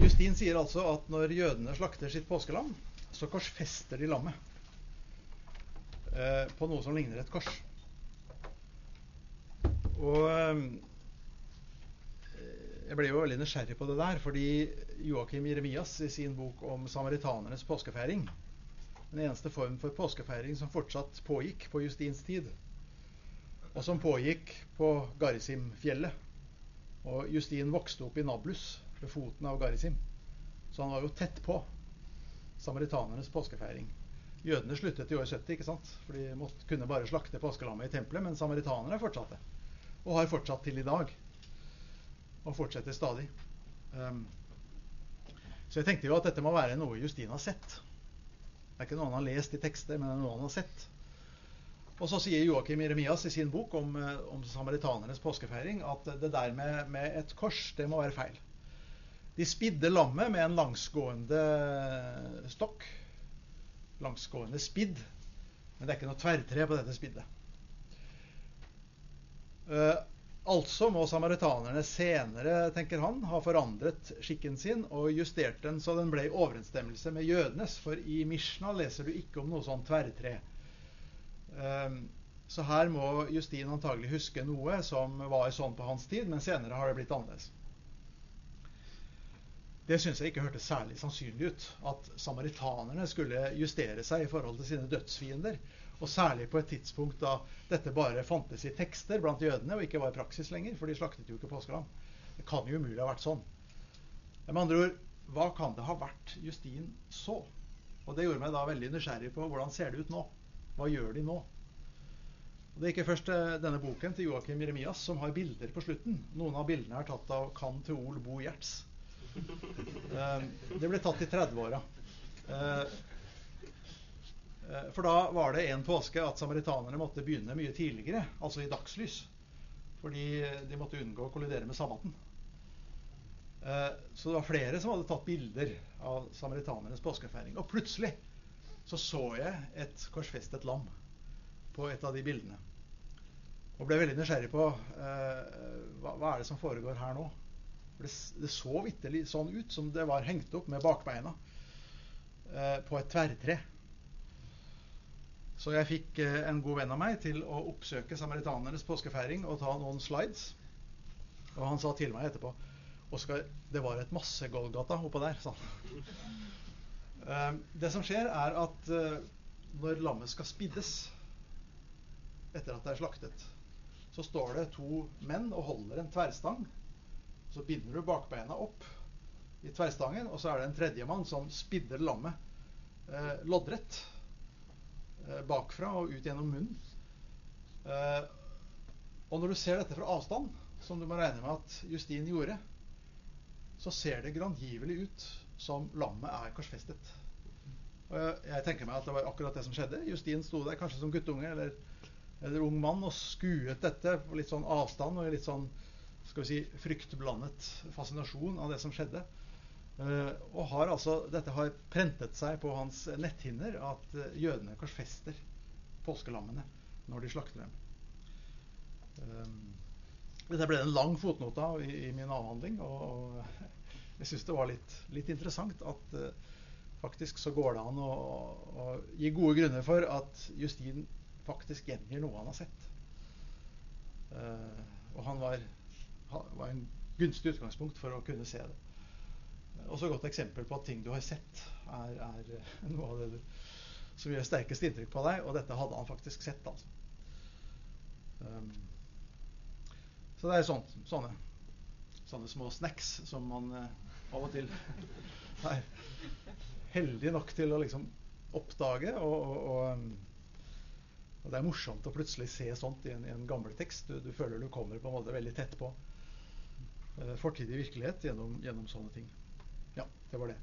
Justin sier altså at når jødene slakter sitt påskelam, så korsfester de lammet eh, på noe som ligner et kors. Og eh, jeg ble jo veldig nysgjerrig på det der, fordi Joakim Jeremias i sin bok om samaritanernes påskefeiring Den eneste form for påskefeiring som fortsatt pågikk på Justins tid, og som pågikk på Garisimfjellet. Og Justin vokste opp i Nablus, ved foten av Garisim. Så han var jo tett på samaritanernes påskefeiring. Jødene sluttet i år 70, ikke sant? for de måtte, kunne bare slakte påskelammet i tempelet. Men samaritanerne fortsatte. Og har fortsatt til i dag. Og fortsetter stadig. Um, så jeg tenkte jo at dette må være noe Justin har sett. Det er ikke noe han har lest i tekster, men det er noe han har sett. Og så sier Joakim Jeremias i sin bok om, eh, om samaritanernes påskefeiring at det der med, med, et kors, det må være feil. De spidde lammet med en langsgående stokk. Langsgående spidd. Men det er ikke noe tverrtre på dette spiddet. Uh, altså må samaritanerne senere, tenker han, ha forandret skikken sin og justert den så den ble i overensstemmelse med jødenes. For i Mishna leser du ikke om noe sånn tverrtre. Uh, så her må Justin antagelig huske noe som var sånn på hans tid, men senere har det blitt annerledes. Det syns jeg ikke hørtes særlig sannsynlig ut. At samaritanerne skulle justere seg i forhold til sine dødsfiender. Og særlig på et tidspunkt da dette bare fantes i tekster blant jødene og ikke var i praksis lenger, for de slaktet jo ikke påskelam. Det kan jo umulig ha vært sånn. Med andre ord, hva kan det ha vært Justin så? Og det gjorde meg da veldig nysgjerrig på hvordan ser det ut nå? Hva gjør de nå? Og Det er ikke først eh, denne boken til Joakim Jeremias som har bilder på slutten. Noen av bildene er tatt av Kan Teol Bo Gjerts. Eh, det ble tatt i 30-åra. Eh, for da var det en påske at samaritanerne måtte begynne mye tidligere, altså i dagslys. Fordi de måtte unngå å kollidere med sabbaten. Eh, så det var flere som hadde tatt bilder av samaritanernes påskefeiring. Og plutselig så så jeg et korsfestet lam på et av de bildene. Og ble veldig nysgjerrig på eh, hva, hva, er det som foregår her nå. For det, så vitterlig sånn ut som det var hengt opp med bakbeina eh, på et tverrtre. Så jeg fikk eh, en god venn av meg til å oppsøke samaritanernes påskefeiring og ta noen slides. Og han sa til meg etterpå Oskar, det var et masse Golgata oppå der, sa. Eh, det som skjer, er at eh, når lammet skal spiddes etter at det er slaktet, så står det to menn og holder en tverrstang. Så binder du bakbeina opp i tverrstangen, og så er det en tredjemann som spidder lammet eh, loddrett Eh, bakfra og ut gjennom munnen. Eh, og når du ser dette fra avstand, som du må regne med at Justin gjorde, så ser det grangivelig ut som lammet er korsfestet. Og jeg tenker meg at det var akkurat det som skjedde. Justin sto der kanskje som guttunge eller, eller ung mann og skuet dette på litt sånn avstand og litt sånn skal vi si, fryktblandet fascinasjon av det som skjedde. Uh, og har altså, Dette har prentet seg på hans netthinner at uh, jødene korsfester påskelammene når de slakter dem. Uh, dette ble en lang fotnote av i, i, min avhandling. Og, og jeg syns det var litt, litt interessant at faktisk så går det an å, å, gi gode grunner for at Justin faktisk gjengir noe han har sett. og han var, var en gunstig utgangspunkt for å kunne se det også et godt eksempel på at ting du har sett, er, er noe av det som gjør sterkest inntrykk på deg. Og dette hadde han faktisk sett. altså. Um, så det er sånt, sånne, sånne små snacks som man uh, av og til er heldig nok til å liksom oppdage. Og, og, og, um, og, det er morsomt å plutselig se sånt i en, i en gammel tekst. Du, du, føler du kommer på en måte veldig tett på fortidig virkelighet gjennom, gjennom sånne ting. Ja, det var det.